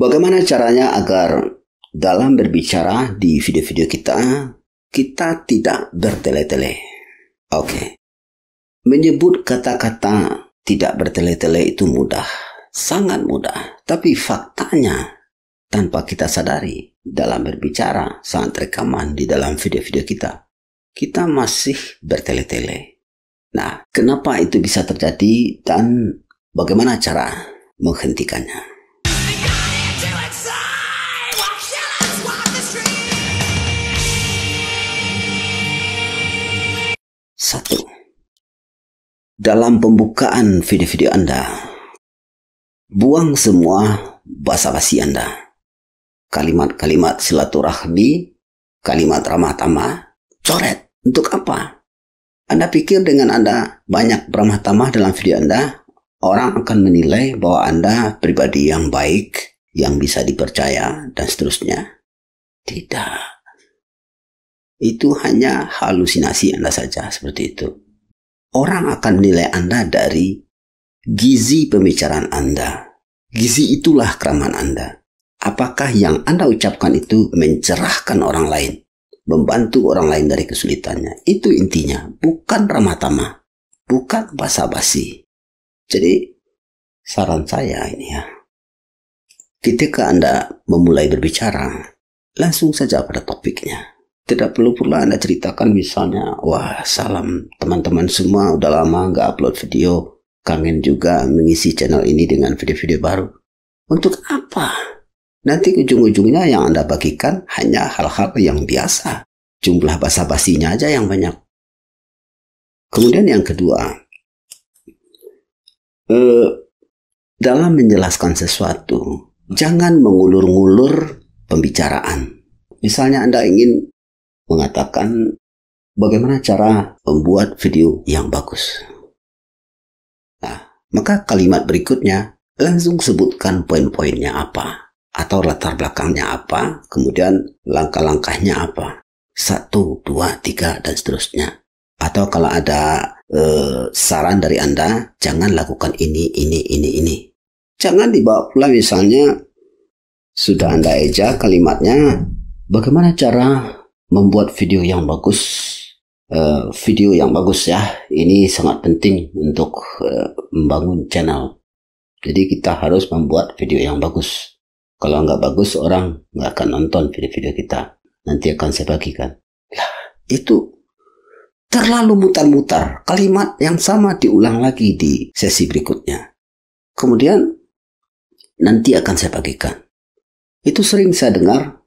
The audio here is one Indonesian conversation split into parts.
Bagaimana caranya agar dalam berbicara di video-video kita, kita tidak bertele-tele? Oke. Okay. Menyebut kata-kata tidak bertele-tele itu mudah, sangat mudah. Tapi faktanya, tanpa kita sadari, dalam berbicara saat rekaman di dalam video-video kita, kita masih bertele-tele. Nah, kenapa itu bisa terjadi dan bagaimana cara menghentikannya? Satu, dalam pembukaan video-video Anda, buang semua basa-basi Anda. Kalimat-kalimat silaturahmi, kalimat ramah tamah, coret. Untuk apa? Anda pikir dengan Anda banyak ramah tamah dalam video Anda, orang akan menilai bahwa Anda pribadi yang baik, yang bisa dipercaya, dan seterusnya? Tidak. Itu hanya halusinasi Anda saja seperti itu. Orang akan menilai Anda dari gizi pembicaraan Anda. Gizi itulah keramaan Anda. Apakah yang Anda ucapkan itu mencerahkan orang lain, membantu orang lain dari kesulitannya? Itu intinya, bukan ramah tamah, bukan basa-basi. Jadi, saran saya ini ya, ketika Anda memulai berbicara, langsung saja pada topiknya tidak perlu pula Anda ceritakan misalnya, wah salam teman-teman semua udah lama nggak upload video, kangen juga mengisi channel ini dengan video-video baru. Untuk apa? Nanti ujung-ujungnya yang Anda bagikan hanya hal-hal yang biasa. Jumlah basa-basinya aja yang banyak. Kemudian yang kedua, eh, dalam menjelaskan sesuatu, jangan mengulur-ngulur pembicaraan. Misalnya Anda ingin mengatakan bagaimana cara membuat video yang bagus. Nah, maka kalimat berikutnya langsung sebutkan poin-poinnya apa atau latar belakangnya apa, kemudian langkah-langkahnya apa. Satu, dua, tiga, dan seterusnya. Atau kalau ada eh, saran dari Anda, jangan lakukan ini, ini, ini, ini. Jangan dibawa pula misalnya, sudah Anda eja kalimatnya, bagaimana cara membuat video yang bagus. Uh, video yang bagus ya. Ini sangat penting untuk uh, membangun channel. Jadi kita harus membuat video yang bagus. Kalau nggak bagus orang nggak akan nonton video-video kita. Nanti akan saya bagikan. Lah itu terlalu mutar-mutar. Kalimat yang sama diulang lagi di sesi berikutnya. Kemudian nanti akan saya bagikan. Itu sering saya dengar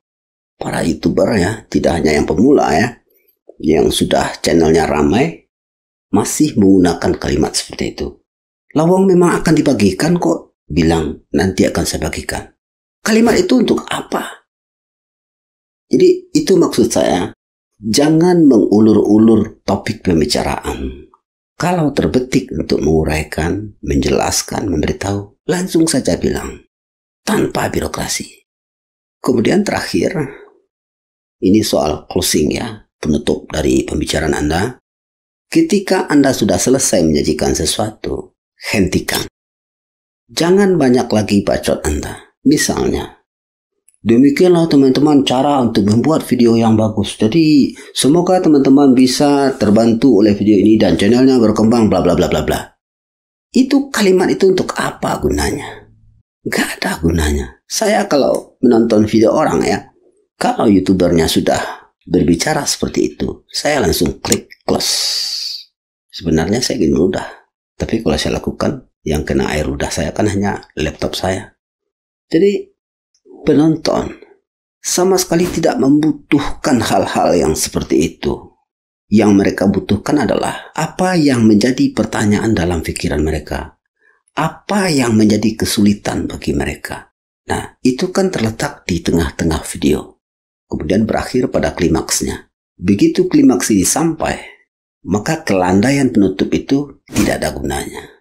para youtuber ya, tidak hanya yang pemula ya, yang sudah channelnya ramai, masih menggunakan kalimat seperti itu. Lawang memang akan dibagikan kok, bilang nanti akan saya bagikan. Kalimat itu untuk apa? Jadi itu maksud saya, jangan mengulur-ulur topik pembicaraan. Kalau terbetik untuk menguraikan, menjelaskan, memberitahu, langsung saja bilang, tanpa birokrasi. Kemudian terakhir, ini soal closing ya, penutup dari pembicaraan Anda. Ketika Anda sudah selesai menyajikan sesuatu, hentikan. Jangan banyak lagi bacot Anda. Misalnya, Demikianlah teman-teman cara untuk membuat video yang bagus. Jadi semoga teman-teman bisa terbantu oleh video ini dan channelnya berkembang bla bla bla bla bla. Itu kalimat itu untuk apa gunanya? Gak ada gunanya. Saya kalau menonton video orang ya, kalau youtubernya sudah berbicara seperti itu, saya langsung klik close. Sebenarnya saya ingin mudah, tapi kalau saya lakukan, yang kena air ludah saya kan hanya laptop saya. Jadi penonton sama sekali tidak membutuhkan hal-hal yang seperti itu. Yang mereka butuhkan adalah apa yang menjadi pertanyaan dalam pikiran mereka. Apa yang menjadi kesulitan bagi mereka. Nah, itu kan terletak di tengah-tengah video kemudian berakhir pada klimaksnya. Begitu klimaks ini sampai, maka kelandaian penutup itu tidak ada gunanya.